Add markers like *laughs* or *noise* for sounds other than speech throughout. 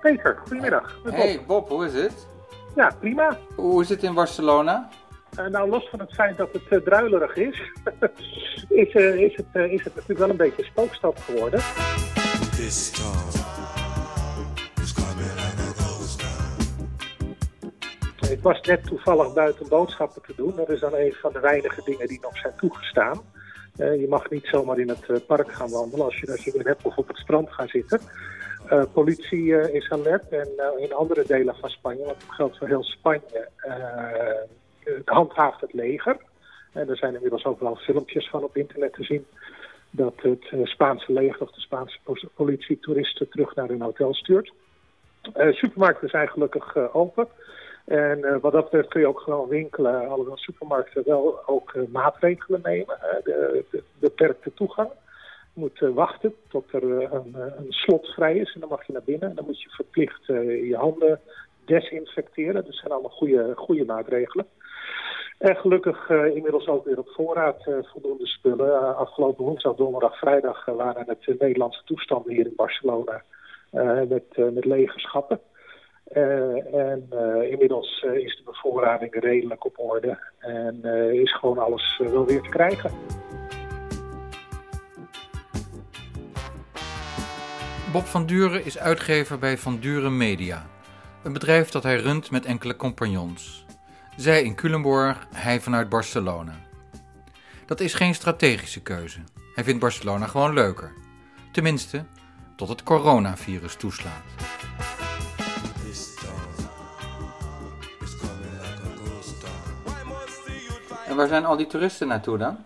Peter, goedemiddag. Bob. Hey Bob, hoe is het? Ja, prima. Hoe is het in Barcelona? Eh, nou, los van het feit dat het eh, druilerig is, *laughs* is, eh, is, het, eh, is het natuurlijk wel een beetje een spookstad geworden. This storm is coming like a ghost town. Ik was net toevallig buiten boodschappen te doen. Dat is dan een van de weinige dingen die nog zijn toegestaan. Eh, je mag niet zomaar in het park gaan wandelen als je dat je hebt of op het strand gaan zitten. Eh, politie eh, is alert en eh, in andere delen van Spanje, want dat geldt voor heel Spanje, handhaaft het leger. En er zijn inmiddels ook wel filmpjes van op internet te zien dat het Spaanse leger of de Spaanse po- politie toeristen terug naar hun hotel stuurt. Supermarkten zijn gelukkig open. En wat dat betreft kun je ook gewoon winkelen, alhoewel supermarkten wel ook maatregelen nemen. de, de beperkte toegang. Moet eh, wachten tot er eh, een, eh, een slot vrij is en dan mag je naar binnen. En dan moet je verplicht je handen desinfecteren. Dat zijn allemaal goede, goede maatregelen. En gelukkig inmiddels ook weer op voorraad voldoende spullen. Afgelopen woensdag, donderdag, vrijdag waren het Nederlandse toestanden hier in Barcelona met, met lege schappen. En inmiddels is de bevoorrading redelijk op orde en is gewoon alles wel weer te krijgen. Bob van Duren is uitgever bij Van Duren Media. Een bedrijf dat hij runt met enkele compagnons. Zij in Culemborg, hij vanuit Barcelona. Dat is geen strategische keuze. Hij vindt Barcelona gewoon leuker. Tenminste, tot het coronavirus toeslaat. En waar zijn al die toeristen naartoe dan?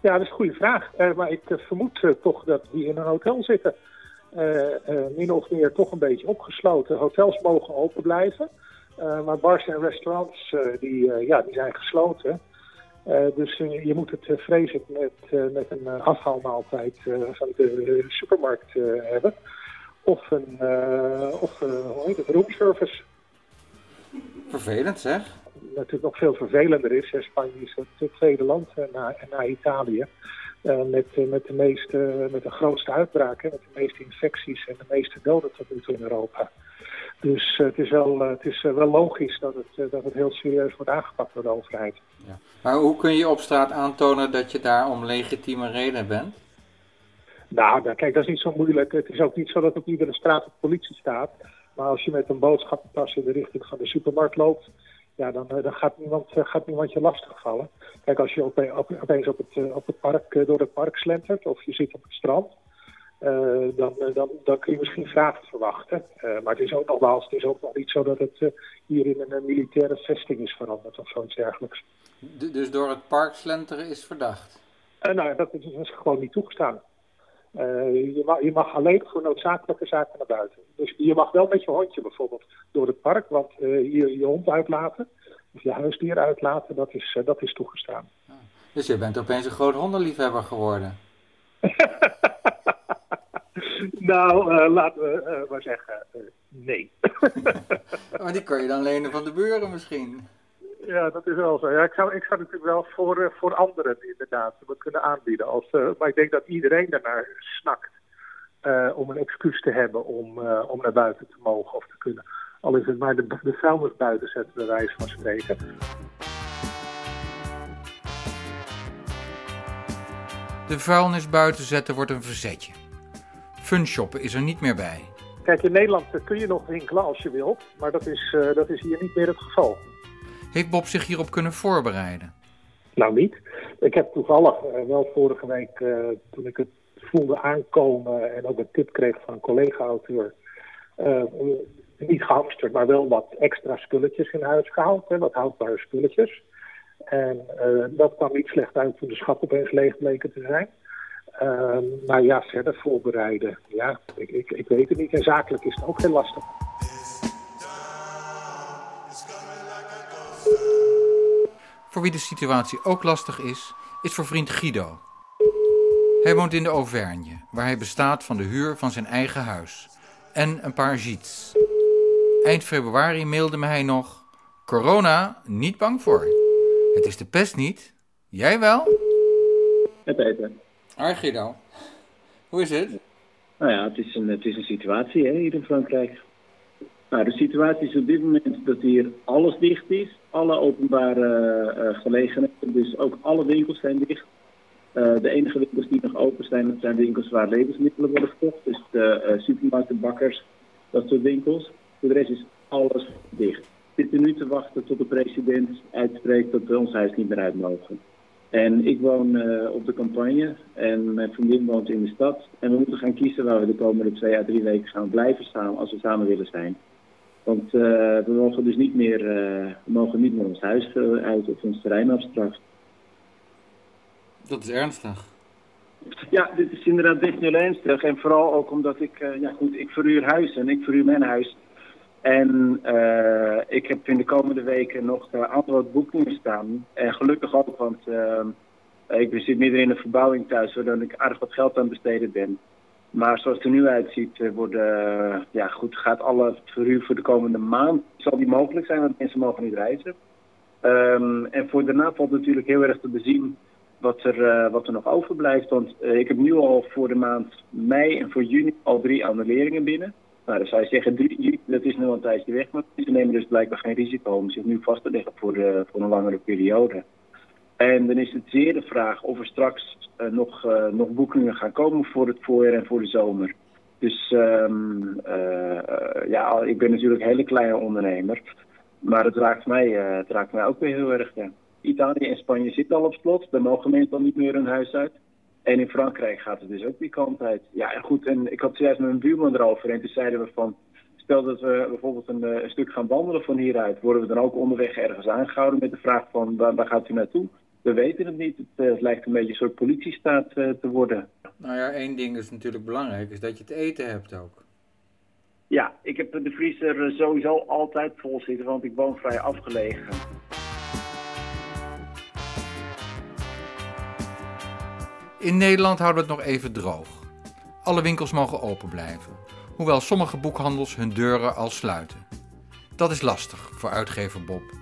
Ja, dat is een goede vraag. Eh, maar ik eh, vermoed eh, toch dat die in een hotel zitten. Eh, eh, min of meer toch een beetje opgesloten. Hotels mogen open blijven. Eh, maar bars en restaurants die, ja, die zijn gesloten. Dus je moet het uh, vrees ik met, met een afhaalmaaltijd van de supermarkt hebben. Of een of, hoe heet het, roomservice. Vervelend zeg. Natuurlijk nog veel vervelender is. Spanje is het tweede land na, na Italië. Uh, met, uh, met, de meeste, met de grootste uitbraken, met de meeste infecties en de meeste doden tot nu toe in Europa. Dus uh, het is wel, het is wel logisch dat het, dat het heel serieus wordt aangepakt door de overheid. Ja. Maar hoe kun je op straat aantonen dat je daar om legitieme reden bent? Nou, nou, kijk, dat is niet zo moeilijk. Het is ook niet zo dat op iedere straat op politie staat. Maar als je met een boodschappentas in de richting van de supermarkt loopt, ja, dan, dan gaat, niemand, gaat niemand je lastigvallen. Kijk, als je opeens op het, op het park, door het park slentert of je zit op het strand, uh, dan, dan, dan kun je misschien vragen verwachten. Uh, maar het is ook nogmaals, het is ook nog niet zo dat het uh, hier in een militaire vesting is veranderd of zoiets dergelijks. dus door het park slenteren is verdacht? nou, dat is, dat is gewoon niet toegestaan. Je, mag, je mag alleen voor noodzakelijke zaken naar buiten. Dus je mag wel met je hondje bijvoorbeeld door het park, want je, je hond uitlaten of je huisdier uitlaten, dat is, dat is toegestaan. Ah, dus je bent opeens een groot hondenliefhebber geworden. *laughs* nou, uh, laten we uh, maar zeggen, uh, nee. *laughs* maar die kan je dan lenen van de buren misschien. Ja, dat is wel zo. Ja, ik, zou, ik zou natuurlijk wel voor, voor anderen inderdaad wat kunnen aanbieden. Als, maar ik denk dat iedereen daarnaar snakt om een excuus te hebben om, om naar buiten te mogen of te kunnen. Al is het maar de, de vuilnis buiten zetten, bij wijze van spreken. De vuilnis buiten zetten wordt een verzetje. Funshoppen is er niet meer bij. Kijk, in Nederland kun je nog winkelen als je wilt, maar dat is, uh, dat is hier niet meer het geval. Heeft Bob zich hierop kunnen voorbereiden? Nou, niet. Ik heb toevallig uh, wel vorige week, uh, toen ik het voelde aankomen en ook een tip kreeg van een collega-auteur, niet gehamsterd, maar wel wat extra spulletjes in huis gehaald, hè, wat houdbare spulletjes. En dat kwam niet slecht uit toen de schap opeens leeg bleken te zijn. Uh, maar ja, verder voorbereiden. Ja, ik, ik, weet het niet. En zakelijk is het ook heel lastig. Voor wie de situatie ook lastig is, is voor vriend Guido. Hij woont in de Auvergne, waar hij bestaat van de huur van zijn eigen huis. En een paar giets. Eind februari mailde me hij nog... Corona, niet bang voor. Het is de pest niet. Jij wel? Het eten. Hoi Guido. Hoe is het? Nou ja, het is een, het is een situatie hè, hier in Frankrijk. Nou, de situatie is op dit moment dat hier alles dicht is. Alle openbare eh, gelegenheden, dus ook alle winkels zijn dicht. Eh, de enige winkels die nog open zijn, dat zijn winkels waar levensmiddelen worden verkocht. Dus de eh, supermarkten, bakkers, dat soort winkels. Voor de rest is alles dicht. We zitten nu te wachten tot de president uitspreekt dat we ons huis niet meer uit mogen. En ik woon op de campagne en mijn vriendin woont in de stad. En we moeten gaan kiezen waar we de komende twee à drie weken gaan blijven samen als we samen willen zijn. Want eh, we mogen dus niet meer, eh, we mogen niet meer ons huis eh, uit of ons terrein afstraffen. Dat is ernstig. Ja, dit is inderdaad best heel ernstig. En vooral ook omdat ik, ja goed, ik verhuur huis en ik verhuur mijn huis. En ik heb in de komende weken nog een aantal boekingen staan. En gelukkig ook, want eh, ik zit midden in een verbouwing thuis, zodat ik aardig wat geld aan het besteden ben. Maar zoals het er nu uitziet, eh, worden, eh, ja goed, gaat alle verhuur voor de komende maand, zal die mogelijk zijn, want mensen mogen niet reizen. Ehm, en voor daarna valt natuurlijk heel erg te bezien wat er, eh, wat er nog overblijft. Want ik heb nu al voor de maand mei en voor juni al drie annuleringen binnen. Nou, dan zou je zeggen, drie, dat is nu al een tijdje weg. Maar ze nemen dus blijkbaar geen risico om zich nu vast te leggen voor, voor een langere periode. En dan is het zeer de vraag of er straks eh, nog, eh, nog boekingen gaan komen voor het voorjaar en voor de zomer. Dus ehm, eh, ja, ik ben natuurlijk een hele kleine ondernemer. Maar het raakt mij, het raakt mij ook weer heel erg. Italië en Spanje zitten al op slot. Daar mogen mensen al niet meer hun huis uit. En in Frankrijk gaat het dus ook die kant uit. Ja, en goed. En ik had zojuist met mijn buurman erover. En toen zeiden we van... Stel dat we bijvoorbeeld een, een stuk gaan wandelen van hieruit. Worden we dan ook onderweg ergens aangehouden met de vraag van... Waar, waar gaat u naartoe? We weten het niet. Het, eh, het lijkt een beetje een soort politiestaat eh, te worden. Nou ja, één ding is natuurlijk belangrijk, is dat je het eten hebt ook. Ja, ik heb de vriezer eh, sowieso altijd vol zitten, want ik woon vrij afgelegen. In Nederland houden we het nog even droog. Alle winkels mogen open blijven, hoewel sommige boekhandels hun deuren al sluiten. Dat is lastig voor uitgever Bob.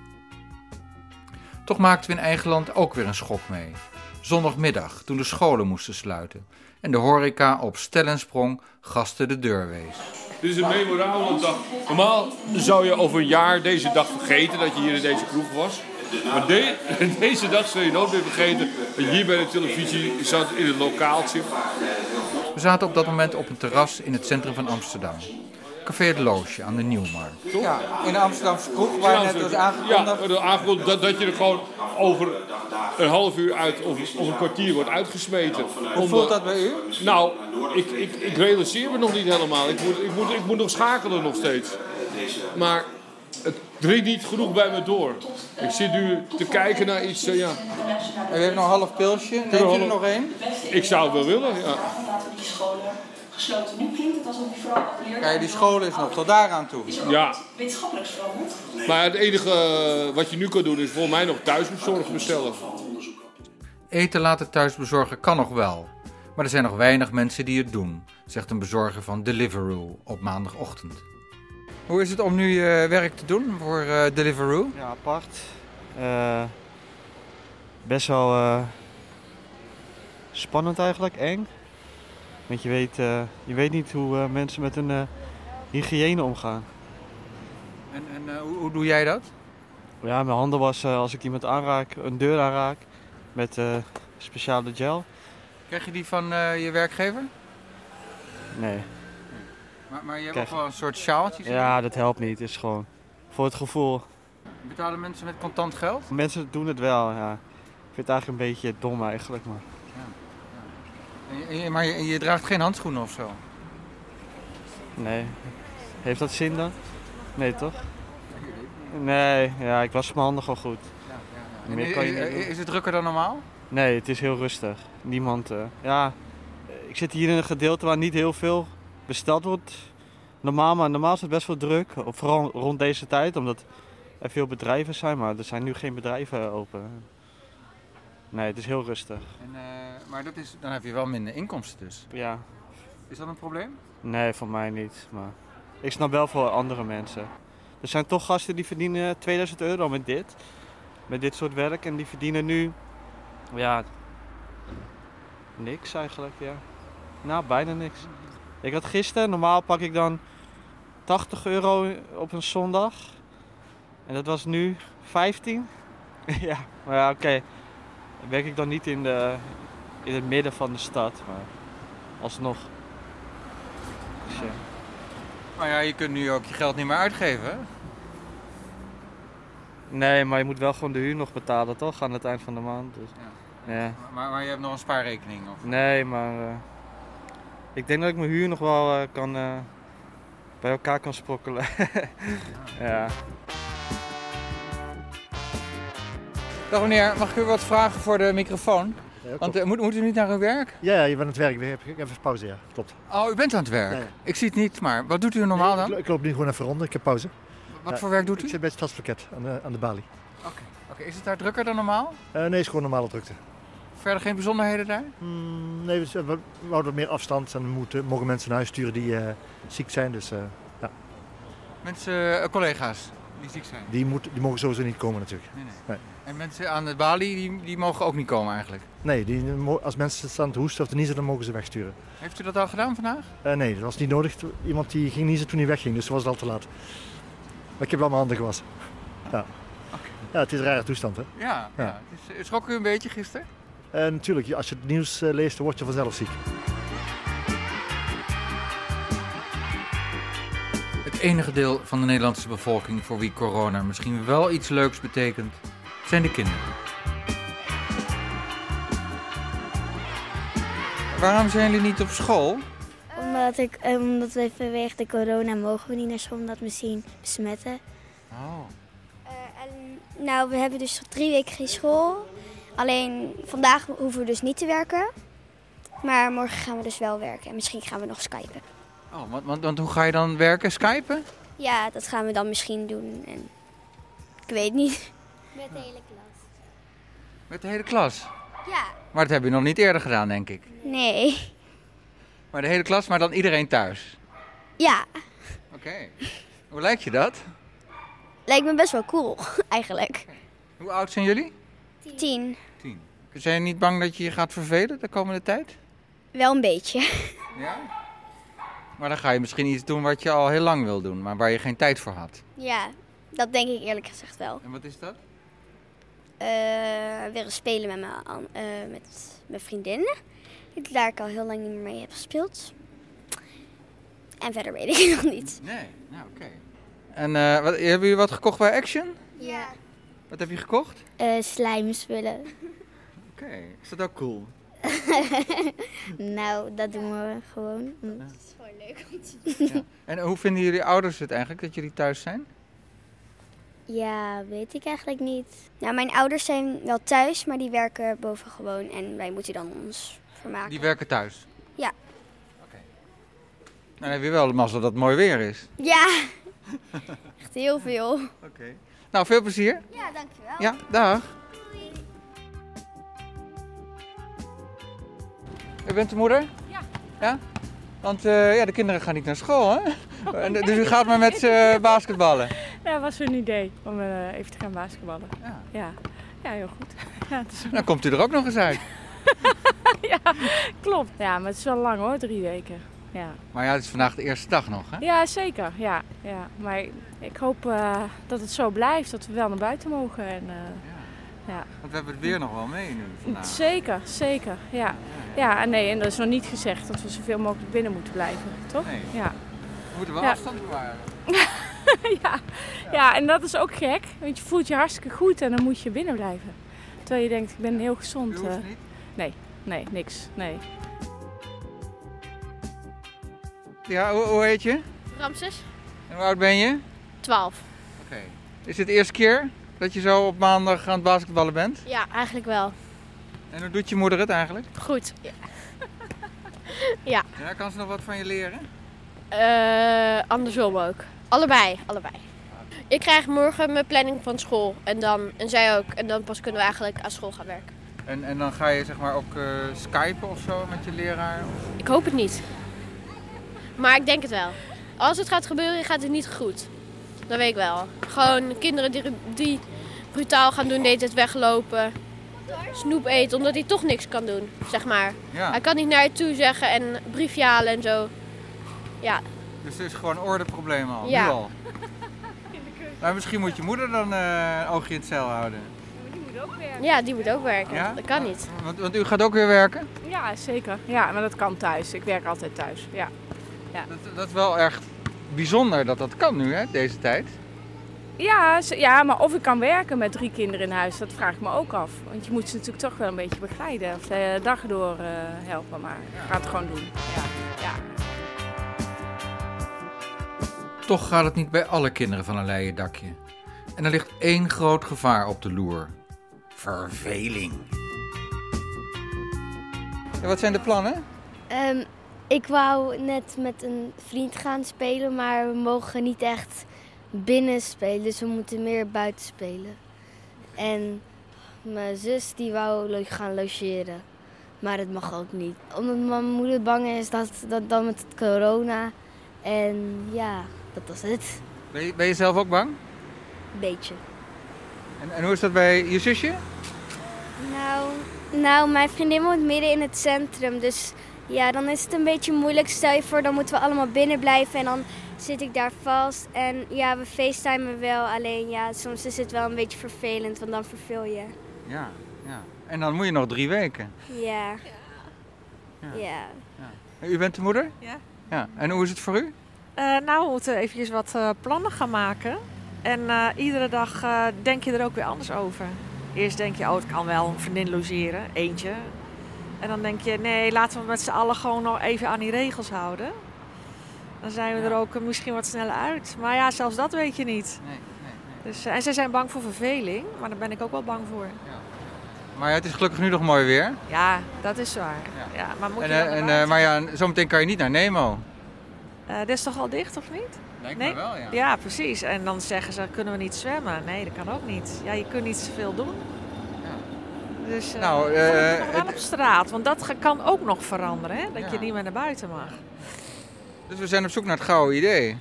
Toch maakten we in eigen land ook weer een schok mee. Zondagmiddag, toen de scholen moesten sluiten en de horeca op stel en sprong gasten de deur wees. Dit is een memorabele dag. Normaal zou je over een jaar deze dag vergeten dat je hier in deze kroeg was. Maar de- *laughs* deze dag zul je nooit meer vergeten dat je hier bij de televisie zat in het lokaaltje. We zaten op dat moment op een terras in het centrum van Amsterdam. Café Het Loosje aan de Nieuwmarkt. Ja, in de Amsterdamse kroeg waar net was aangekondigd. Ja, aangekondigd dat, dat je er gewoon over een half uur uit of, of een kwartier wordt uitgesmeten. Hoe voelt dat bij u? Nou, ik, ik, ik realiseer me nog niet helemaal. Ik moet, ik, moet, ik moet nog schakelen nog steeds. Maar het dringt niet genoeg bij me door. Ik zit nu te kijken naar iets, eh, ja. En u heeft nog een half pilsje. Neemt u er nog één? Ik zou het wel willen, ja. Die gesloten. Nu klinkt het alsof je vooral appelleert Kijk, die school is nog tot daar aan toe. Ja, wetenschappelijk veranderd. maar het enige eh, wat je nu kan doen is volgens mij nog thuisbezorgd bestellen. Eten laten thuis bezorgen kan nog wel, maar er zijn nog weinig mensen die het doen, zegt een bezorger van Deliveroo op maandagochtend. Hoe is het om nu je werk te doen voor eh, Deliveroo? Ja, apart. Eh, best wel eh, spannend eigenlijk, eng. Want je weet, eh, je weet niet hoe eh, mensen met hun eh, hygiëne omgaan. En, en hoe, hoe doe jij dat? Ja, mijn handen wassen als ik iemand aanraak, een deur aanraak, met speciale gel. Krijg je die van je werkgever? Nee. Maar, maar je hebt Krijg- ook wel een soort sjaaltje. Ja, dat helpt niet. Het is gewoon voor het gevoel. Betalen mensen met contant geld? Mensen doen het wel, ja. Ik vind het eigenlijk een beetje dom eigenlijk, maar... En en je- maar je, je draagt geen handschoenen of zo? Nee. Heeft dat zin dan? Nee, toch? Nee, ja, ik was mijn handen gewoon goed. Meer kan je is, is het drukker dan normaal? Nee, het is heel rustig. Niemand, eh, ja, ik zit hier in een gedeelte waar niet heel veel besteld wordt. Normaal, maar normaal is het best wel druk. Vooral rond deze tijd, omdat er veel bedrijven zijn, maar er zijn nu geen bedrijven open. Nee, het is heel rustig. En, eh, maar dat is, dan heb je wel minder inkomsten dus. Ja, Is dat een probleem? nee, voor mij niet. Maar ik snap wel voor andere mensen. Er zijn toch gasten die verdienen 2000 euro met dit. Met dit soort werk. En die verdienen nu, ja, niks eigenlijk, ja. Nou, bijna niks. Ik had gisteren, normaal pak ik dan 80 euro op een zondag. En dat was nu 15. *laughs* ja, maar ja, oké. Werk ik dan niet in, de, in het midden van de stad, maar alsnog. Dus, ja. Maar ja, je kunt nu ook je geld niet meer uitgeven. hè? Nee, maar je moet wel gewoon de huur nog betalen, toch? Aan het eind van de maand. Dus. Ja. Maar, maar je hebt nog een spaarrekening? Of? Nee, maar eh, ik denk dat ik mijn huur nog wel eh, kan, eh, bij elkaar kan sprokkelen. *laughs* ja. Dag meneer, mag ik u wat vragen voor de microfoon? Want eh, moet, moet u niet naar uw werk? Ja, ja, je bent aan het werk. Ik heb, ik even pauze, ja. Klopt. Oh, u bent aan het werk? Ik zie het niet, maar wat doet u normaal Nee, ik, dan? ik loop nu gewoon even rond. Ik heb pauze. Wat Ja, voor werk doet Ik u? zit bij het stadspakket aan de, aan de balie. Oké, is het daar drukker dan normaal? Eh, nee, is gewoon normale drukte. Verder geen bijzonderheden daar? Hmm, nee, we, houden wat meer afstand en we moeten, mogen mensen naar huis sturen die eh, ziek zijn. Dus ja, Mensen, collega's die ziek zijn? die, moet, die mogen sowieso niet komen natuurlijk. Nee, nee. Nee. En mensen aan de balie, die, die mogen ook niet komen eigenlijk? Nee, die, als mensen staan te hoesten of te niezen, dan mogen ze wegsturen. Heeft u dat al gedaan vandaag? Eh, nee, dat was niet nodig. Iemand die ging niezen toen hij wegging, dus was het al te laat. Maar ik heb wel mijn handen gewassen. Ja. ja, het is een rare toestand hè. Ja. Ja. is, schrok u een beetje gisteren? Eh, natuurlijk, als je het nieuws eh, leest, dan word je vanzelf ziek. Het enige deel van de Nederlandse bevolking voor wie corona misschien wel iets leuks betekent, zijn de kinderen. Waarom zijn jullie niet op school? Omdat, ik, eh, omdat we vanwege de corona mogen we niet naar school omdat we misschien besmetten. Oh. nou, we hebben dus drie weken geen school. Alleen vandaag hoeven we dus niet te werken. Maar morgen gaan we dus wel werken en misschien gaan we nog skypen. Oh, want, want, want hoe ga je dan werken? Skypen? Ja, dat gaan we dan misschien doen. En ik weet niet. Met de hele klas. Met de hele klas? Ja. Maar dat heb je nog niet eerder gedaan, denk ik. Nee. Maar de hele klas, maar dan iedereen thuis? Ja, Oké. Hoe lijkt je dat? lijkt me best wel cool *laughs* eigenlijk. Hoe oud zijn jullie? Tien. Tien. Zijn je niet bang dat je je gaat vervelen de komende tijd? Wel een beetje. Ja. Maar dan ga je misschien iets doen wat je al heel lang wil doen, maar waar je geen tijd voor had. Ja, dat denk ik eerlijk gezegd wel. En wat is dat? Eh, weer spelen met mijn, eh, met mijn vriendinnen. Die Daar ik al heel lang niet meer mee heb gespeeld. En verder weet ik *laughs* nog niet. Nee, nou oké. En eh, wat, hebben jullie wat gekocht bij Action? Ja. Wat heb je gekocht? Uh, slijmspullen. Oké, is dat ook cool? *laughs* nou, dat doen we gewoon. Mm. Het is gewoon leuk om te doen. Ja. En hoe vinden jullie ouders het eigenlijk dat jullie thuis zijn? Ja, weet ik eigenlijk niet. Nou, mijn ouders zijn wel thuis, maar die werken boven gewoon. En wij moeten dan ons vermaken. Die werken thuis? Ja. Dan heb je wel de mazzel dat het mooi weer is. Ja, *laughs* echt heel veel. Oké. Nou, veel plezier. Ja, dankjewel. Ja, dag. U bent de moeder? Ja. Ja? Want eh, ja, de kinderen gaan niet naar school, hè? Dus u gaat maar met ze basketballen. Ja, dat was een idee om eh, even te gaan basketballen. Ja. Ja, ja heel goed. Ja, is... Dan komt u er ook nog eens uit. *laughs* ja, klopt. Ja, maar het is wel lang hoor, drie weken. Ja, Maar ja, het is vandaag de eerste dag nog, hè? ja zeker. Ja, ja. Maar ik hoop eh, dat het zo blijft, dat we wel naar buiten mogen. En, eh, ja. Want we hebben het weer nog wel mee nu vandaag. Zeker, zeker. Ja. Ja, en nee, en dat is nog niet gezegd dat we zoveel mogelijk binnen moeten blijven, toch? Nee. Ja. We moeten wel Ja. afstand bewaren. *laughs* ja. ja, en dat is ook gek, want je voelt je hartstikke goed en dan moet je binnen blijven. Terwijl je denkt, ik ben heel gezond. U hoeft niet? Nee, nee, niks. Nee. Ja, hoe, hoe heet je? Ramses? En hoe oud ben je? 12. Oké. Is dit de eerste keer dat je zo op maandag aan het basketballen bent? Ja, eigenlijk wel. En hoe doet je moeder het eigenlijk? Goed. Ja. *laughs* Ja, kan ze nog wat van je leren? Eh, andersom ook. Allebei, allebei. Ik krijg morgen mijn planning van school en, dan, en zij ook. En dan pas kunnen we eigenlijk aan school gaan werken. En, en dan ga je zeg maar ook eh skypen of zo met je leraar? Ik hoop het niet. Maar ik denk het wel. Als het gaat gebeuren, gaat het niet goed. Dat weet ik wel. Gewoon kinderen die, die brutaal gaan doen, deed het weglopen. Snoep eten, omdat hij toch niks kan doen, zeg maar. Ja. Hij kan niet naar je toe zeggen en briefje halen en zo. Ja, Dus er is gewoon ordeprobleem al, Ja. nu al. *laughs* Maar misschien moet je moeder dan eh, een oogje in het zeil houden. ja die moet ook werken. Ja? Dat kan niet. Want, want u gaat ook weer werken? Ja, zeker. Ja, maar dat kan thuis. Ik werk altijd thuis. Ja. ja. Dat, dat is wel erg bijzonder dat dat kan nu, hè, deze tijd. Ja, ja, maar of ik kan werken met drie kinderen in huis, dat vraag ik me ook af. Want je moet ze natuurlijk toch wel een beetje begeleiden of de dag door eh, helpen. Maar ik ga het gewoon doen. Ja. ja. Toch gaat het niet bij alle kinderen van een leien dakje. En er ligt één groot gevaar op de loer. Verveling. Ja, wat zijn de plannen? Ehm, ik wou net met een vriend gaan spelen, maar we mogen niet echt binnen spelen, dus we moeten meer buiten spelen. En mijn zus die wou gaan logeren, maar dat mag ook niet. Omdat mijn moeder bang is dat, dat dan met corona. En ja, dat was het. Ben je, ben je zelf ook bang? Een beetje. En, en hoe is dat bij je zusje? Nou, nou, mijn vriendin woont midden in het centrum. Dus ja, dan is het een beetje moeilijk. Stel je voor, dan moeten we allemaal binnen blijven en dan zit ik daar vast. En ja, we facetimen wel. Alleen ja, soms is het wel een beetje vervelend, want dan verveel je. Ja, ja. En dan moet je nog drie weken. Ja. Ja. U bent de moeder? Ja. ja. En hoe is het voor u? Eh, nou, we moeten eventjes wat eh, plannen gaan maken. En eh, iedere dag denk je er ook weer anders over. Eerst denk je, oh, het kan wel een vriendin logeren, eentje. En dan denk je, nee, laten we met z'n allen gewoon nog even aan die regels houden. Dan zijn we er ook misschien wat sneller uit. Maar ja, zelfs dat weet je niet. Nee, Dus, eh, en zij zijn bang voor verveling, maar daar ben ik ook wel bang voor. Maar ja, het is gelukkig nu nog mooi weer. Ja, dat is waar. Ja. maar moet En, je en, maar ja, zometeen kan je niet naar Nemo. Eh, dit is toch al dicht, of niet? Lijkt nee? me wel, ja. Ja, precies. En dan zeggen ze, kunnen we niet zwemmen? Nee, dat kan ook niet. Ja, je kunt niet zoveel doen. Dus eh, Nou, nou, eh, wel op straat, want dat kan ook nog veranderen, hè? Dat Ja. je niet meer naar buiten mag. Dus we zijn op zoek naar het gouden idee.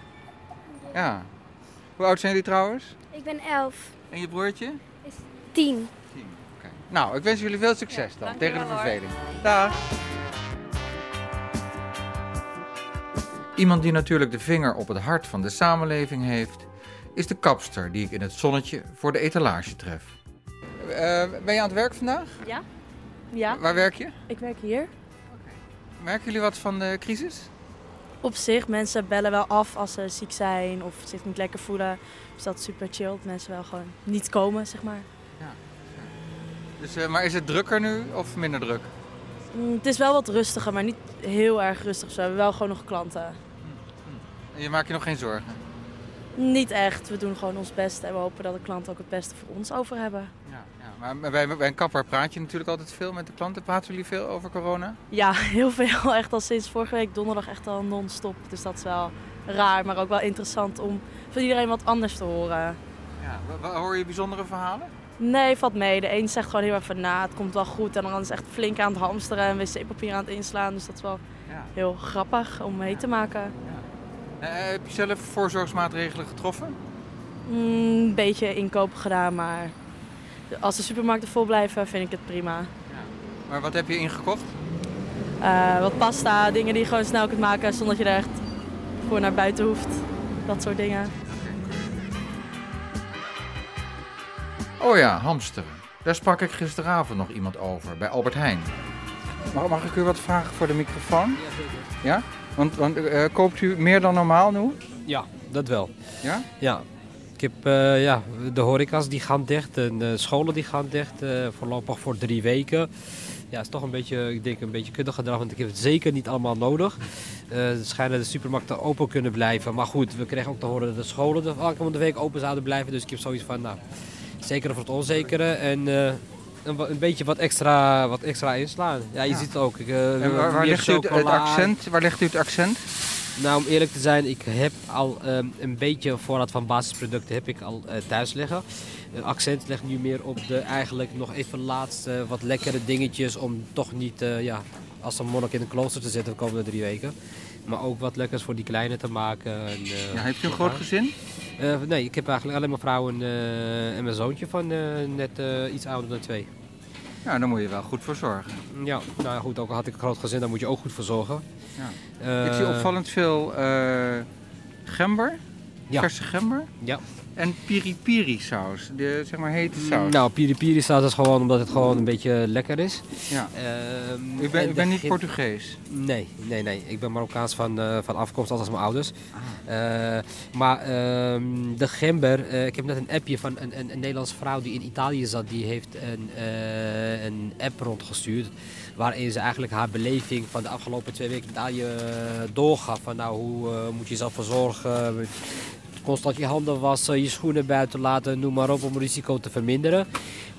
Ja. Hoe oud zijn jullie trouwens? Ik ben elf. En je broertje? Tien. Nou, ik wens jullie veel succes dan tegen de verveling. Dag. Iemand die natuurlijk de vinger op het hart van de samenleving heeft, is de kapster die ik in het zonnetje voor de etalage tref. Eh, ben je aan het werk vandaag? Ja. Ja. Waar werk je? Ik werk hier. Merken jullie wat van de crisis? Op zich, mensen bellen wel af als ze ziek zijn of zich niet lekker voelen. Dus dat is super chill. Dat mensen wel gewoon niet komen, zeg maar. Dus, eh, maar is het drukker nu of minder druk? Mm, het is wel wat rustiger, maar niet heel erg rustig. We hebben wel gewoon nog klanten. Je maakt je nog geen zorgen? Niet echt. We doen gewoon ons best en we hopen dat de klanten ook het beste voor ons over hebben. Ja, ja. Maar bij, bij een kapper praat je natuurlijk altijd veel met de klanten. Praten jullie veel over corona? Ja, *laughs* heel veel. Echt al sinds vorige week donderdag echt al non-stop. Dus dat is wel raar, maar ook wel interessant om van iedereen wat anders te horen. Ja. Hoor je bijzondere verhalen? Nee, valt mee. De een zegt gewoon heel erg van, nou, het komt wel goed. En de ander is echt flink aan het hamsteren en wc-papier aan het inslaan. Dus dat is wel Ja. heel grappig om mee te maken. Eh, heb je zelf voorzorgsmaatregelen getroffen? Mm, Een beetje inkoop gedaan, maar als de supermarkten vol blijven, vind ik het prima. Maar wat heb je ingekocht? Eh, wat pasta, dingen die je gewoon snel kunt maken zonder dat je er echt voor naar buiten hoeft. Dat soort dingen. Oh ja, hamsteren. Daar sprak ik gisteravond nog iemand over, bij Albert Heijn. Mag, mag ik u wat vragen voor de microfoon? Ja, zeker. Ja? Want, want eh, koopt u meer dan normaal nu? Ja, dat wel. Ja? Ja. Ik heb, eh, ja, de horeca's die gaan dicht en de scholen die gaan dicht, eh, voorlopig voor drie weken. Ja, het is toch een beetje, ik denk een beetje kuddig gedrag, want ik heb het zeker niet allemaal nodig. Het schijnen de supermarkten open kunnen blijven, maar goed, we kregen ook te horen dat de scholen de aankomende week open zouden blijven. Dus ik heb zoiets van, nou, zeker voor het onzekere en een, beetje wat extra, wat extra inslaan. Ja, je Ja. ziet het ook. Ik, eh, En waar, legt u het, het accent? Waar legt u het accent? Nou, om eerlijk te zijn, ik heb al ehm, een beetje voorraad van basisproducten heb ik al eh, thuis liggen. Een accent ligt nu meer op de eigenlijk nog even laatste wat lekkere dingetjes om toch niet eh, ja, als een monnik in een klooster te zitten de komende drie weken. Maar ook wat lekkers voor die kleine te maken. En, Ja, heeft u een groot gezin? Nee, ik heb eigenlijk alleen mijn vrouw en, en mijn zoontje van net iets ouder dan twee. Ja, daar moet je wel goed voor zorgen. Ja, nou ja, goed, ook al had ik een groot gezin, daar moet je ook goed voor zorgen. Ja. ik zie opvallend veel eh, gember, Ja. verse gember. Ja. En piri-piri saus, de zeg maar hete saus. Nou, piri piri staat dus gewoon omdat het gewoon een beetje lekker is. Ja. Ehm, U bent- en u de bent niet Portugees? Nee, nee, nee. Ik ben Marokkaans van, eh, van afkomst, als mijn ouders. Ah. Eh, maar ehm, de gember, eh, ik heb net een appje van een, een, een Nederlandse vrouw die in Italië zat. Die heeft een, een app rondgestuurd. Waarin ze eigenlijk haar beleving van de afgelopen twee weken in Italië eh, doorgaf. Van nou, hoe moet je jezelf verzorgen? Constant je handen wassen, je schoenen buiten laten, noem maar op, om risico te verminderen.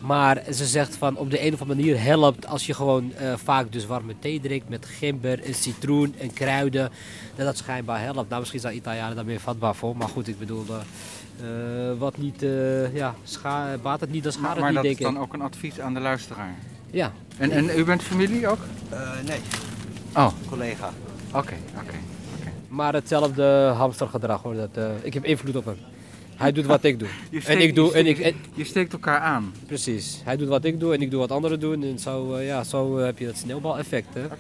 Maar ze zegt van op de een of andere manier helpt als je gewoon eh, vaak dus warme thee drinkt met gember, een citroen en kruiden. Dat dat schijnbaar helpt. Nou, misschien zijn Italianen daar meer vatbaar voor. Maar goed, ik bedoel, eh, eh, wat niet, eh, ja, scha baat het niet, dan schaadt Maar, het maar niet, dat denk is dan ik. ook een advies aan de luisteraar. Ja. En, en u bent familie ook? nee. Oh. Collega. Oké, oké. Maar hetzelfde hamstergedrag hoor. Dat, eh, ik heb invloed op hem. Hij doet wat ik doe. *laughs* Je en steekt- ik doe. je En ik, steekt- en- je steekt elkaar aan. Precies. Hij doet wat ik doe en ik doe wat anderen doen. En zo, eh, ja, zo eh, heb je dat sneeuwbaleffect. Hè? Dat,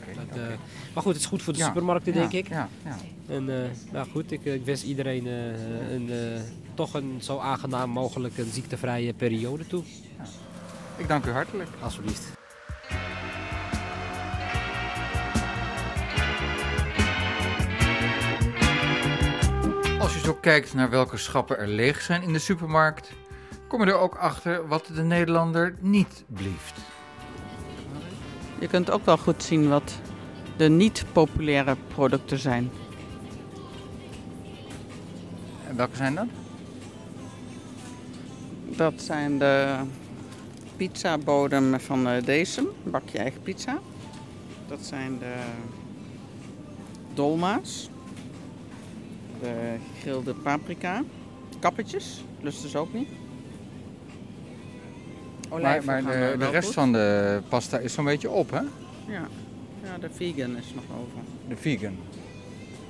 maar goed, het is goed voor de Ja, supermarkten, ja, denk ik. ja, ja. En nou goed, ik, ik wens iedereen een, toch een zo aangenaam mogelijk een ziektevrije periode toe. Ik dank u hartelijk. Alsjeblieft. Kijkt naar welke schappen er leeg zijn in de supermarkt, kom je er ook achter wat de Nederlander niet blieft. Je kunt ook wel goed zien wat de niet populaire producten zijn. En welke zijn dat? Dat zijn de pizzabodem van uh, Decem, bak je eigen pizza. Dat zijn de dolma's, de gegrilde paprika, kappetjes, lust dus ook niet. Maar, maar de, de rest goed. van de pasta is zo'n beetje op, hè? Ja. ja, de vegan is nog over. De vegan.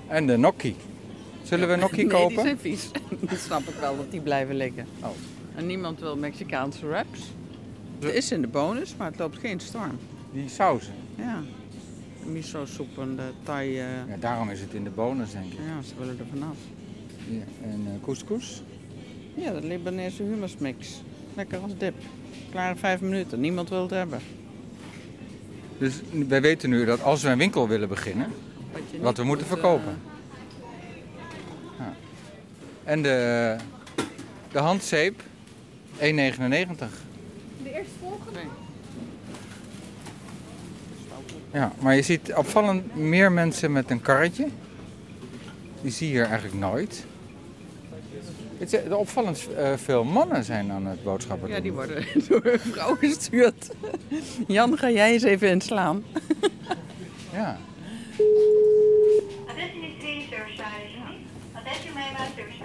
En de gnocchi. Zullen we gnocchi *laughs* nee, kopen? die zijn vies. *laughs* Dan snap ik wel dat die blijven liggen. Oh. En niemand wil Mexicaanse wraps. Het is in de bonus, maar het loopt geen storm. Die sauzen? Ja. De miso soep en de thai... Uh... Ja, daarom is het in de bonus, denk ik. Ja, ze willen er vanaf. Ja, en uh, couscous? Ja, de Libanese humusmix. Lekker als dip. Klare vijf minuten. Niemand wil het hebben. Dus wij weten nu dat als we een winkel willen beginnen, wat, wat we moeten moet, verkopen. Uh... Ja. En de, de handzeep, 1,99. De eerste volgende? Nee. Ja, maar je ziet opvallend meer mensen met een karretje. Die zie je hier eigenlijk nooit. Het is, opvallend uh, veel mannen zijn aan het boodschappen doen. Ja, die worden *laughs* door een vrouw gestuurd. Jan, ga jij eens even inslaan? ja. Attentie niet 3 service. Attentie mij maar service.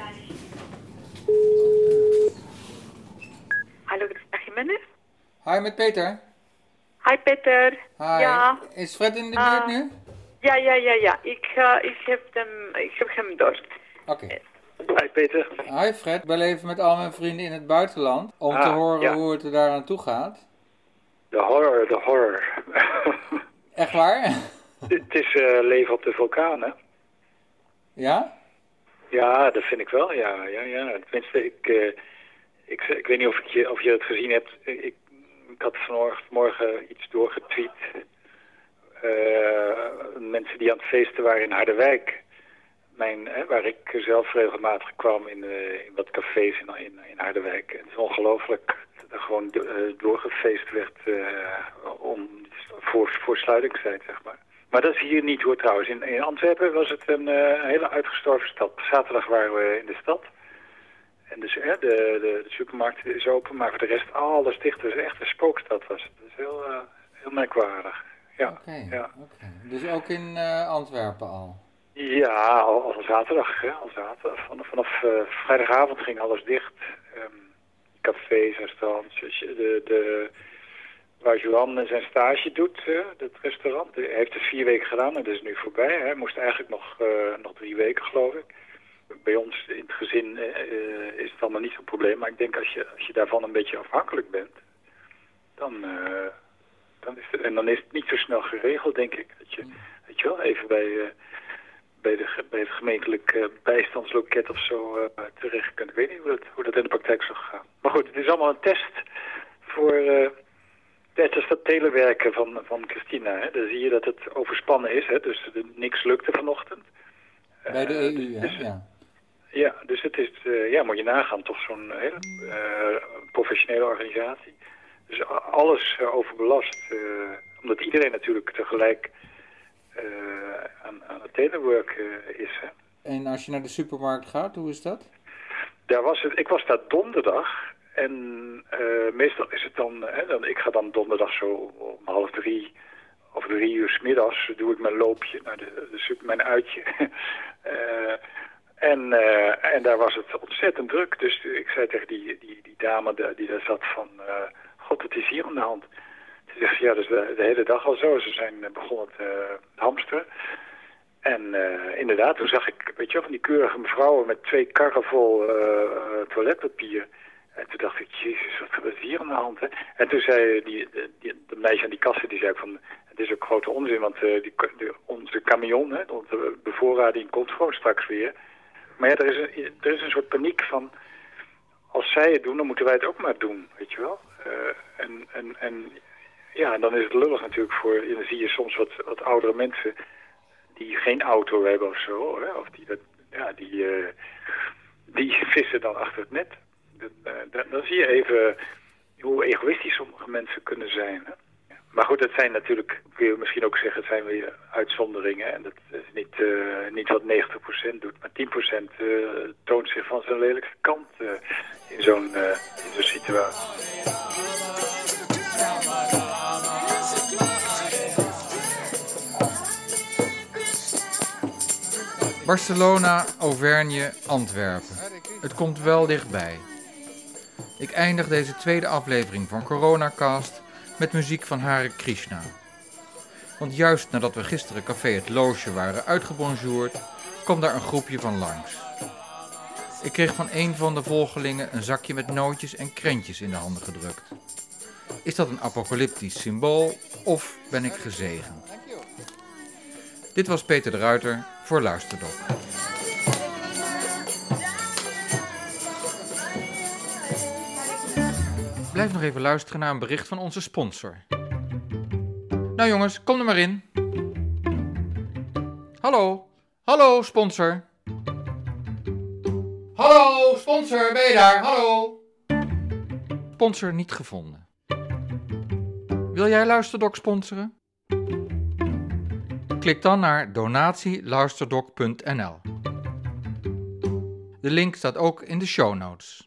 Hallo, dit is Jiménez. Hi, met Peter. Hi Peter. Hi. Ja. Is Fred in de buurt uh, nu? Ja, ja, ja, ja. Ik, uh, ik, heb, hem, ik heb hem door. Oké. Okay. Hi Peter. Hi Fred. Ik ben even met al mijn vrienden in het buitenland om ah, te horen ja. hoe het er daar aan toe gaat. De horror, de horror. *laughs* Echt waar? *laughs* Het is uh, leven op de vulkaan, hè? Ja? Ja, dat vind ik wel, ja. ja, ja. Tenminste, ik, uh, ik, ik weet niet of, ik je, of je het gezien hebt. Ik, ik had vanmorgen iets doorgetweet. Uh, mensen die aan het feesten waren in Harderwijk. Mijn, hè, waar ik zelf regelmatig kwam in, uh, in wat cafés in, in, in Harderwijk. Het is ongelooflijk dat er gewoon do, doorgefeest werd om, voor, voor sluitingstijd, zeg maar. Maar dat is hier niet hoor trouwens. In, in Antwerpen was het een hele uitgestorven stad. Zaterdag waren we in de stad. En dus hè, de, de, de, supermarkt is open, maar voor de rest alles dicht. Dus echt een spookstad was het. Dat is heel, uh, heel merkwaardig. Ja, okay, ja. Okay. Dus ook in uh, Antwerpen al? Ja, al, al zaterdag. Hè, al zaterdag. Van, vanaf uh, vrijdagavond ging alles dicht. Um, cafés, restaurants. De, de, waar Johan zijn stage doet, het restaurant, hij heeft het vier weken gedaan en dat is nu voorbij. Hij moest eigenlijk nog, nog drie weken, geloof ik bij ons in het gezin uh, is het allemaal niet zo'n probleem. Maar ik denk als je, als je daarvan een beetje afhankelijk bent, dan, uh, dan is het, en dan is het niet zo snel geregeld, denk ik. Dat je, weet je wel, even bij, uh, bij, de, bij het gemeentelijk bijstandsloket of zo terecht kunt. Ik weet niet hoe dat, hoe dat in de praktijk zou gaan. Maar goed, het is allemaal een test voor net als dat telewerken van, van Christina. Hè. Dan zie je dat het overspannen is, hè. dus niks lukte vanochtend. Bij de EU, hè? dus, ja. Ja, dus het is, ja, moet je nagaan, toch zo'n hele professionele organisatie. Dus alles overbelast, uh, omdat iedereen natuurlijk tegelijk aan, aan het telework is. Hè. En als je naar de supermarkt gaat, hoe is dat? Daar was het, ik was daar donderdag en meestal is het dan, hè, dan, ik ga dan donderdag zo om half drie of drie uur s middags doe ik mijn loopje naar de, de super, mijn uitje. *laughs* En, uh, en daar was het ontzettend druk. Dus ik zei tegen die, die, die dame die daar zat van... Uh, God, het is hier aan de hand. Ze zegt, ja, dus de, de, hele dag al zo. Ze zijn begonnen te hamsteren. En inderdaad, toen zag ik, weet je wel, van die keurige mevrouwen... met twee karren vol toiletpapier... En toen dacht ik, jezus, wat is hier aan de hand? Hè? En toen zei die, die, de meisje aan die kassen, die zei van... het is ook grote onzin, want die, onze camion, hè, onze bevoorrading komt gewoon straks weer... Maar ja, er is, een, er is een soort paniek van... als zij het doen, dan moeten wij het ook maar doen, weet je wel. Uh, en, en, en ja, dan is het lullig natuurlijk voor... dan zie je soms wat, wat oudere mensen die geen auto hebben of zo... Hè, of die, dat, ja, die, uh, die *laughs* vissen dan achter het net. Dan, uh, dan zie je even hoe egoïstisch sommige mensen kunnen zijn? Maar goed, dat zijn natuurlijk, kun je misschien ook zeggen, het zijn weer uitzonderingen. En dat is niet, uh, niet wat 90% doet, maar 10% uh, toont zich van zijn lelijkste kant uh, in zo'n zo'n situatie. Barcelona, Auvergne, Antwerpen. Het komt wel dichtbij. Ik eindig deze tweede aflevering van Coronacast met muziek van Hare Krishna. Want juist nadat we gisteren Café Het Loosje waren uitgebonjourd, kwam daar een groepje van langs. Ik kreeg van een van de volgelingen een zakje met nootjes en krentjes in de handen gedrukt. Is dat een apocalyptisch symbool of ben ik gezegend? Dit was Peter de Ruiter voor Luisterdok. Blijf nog even luisteren naar een bericht van onze sponsor. Nou jongens, kom er maar in. Hallo, hallo sponsor. Hallo sponsor, ben je daar? Hallo. Sponsor niet gevonden. Wil jij Luisterdok sponsoren? Klik dan naar donatieluisterdok.nl. De link staat ook in de show notes.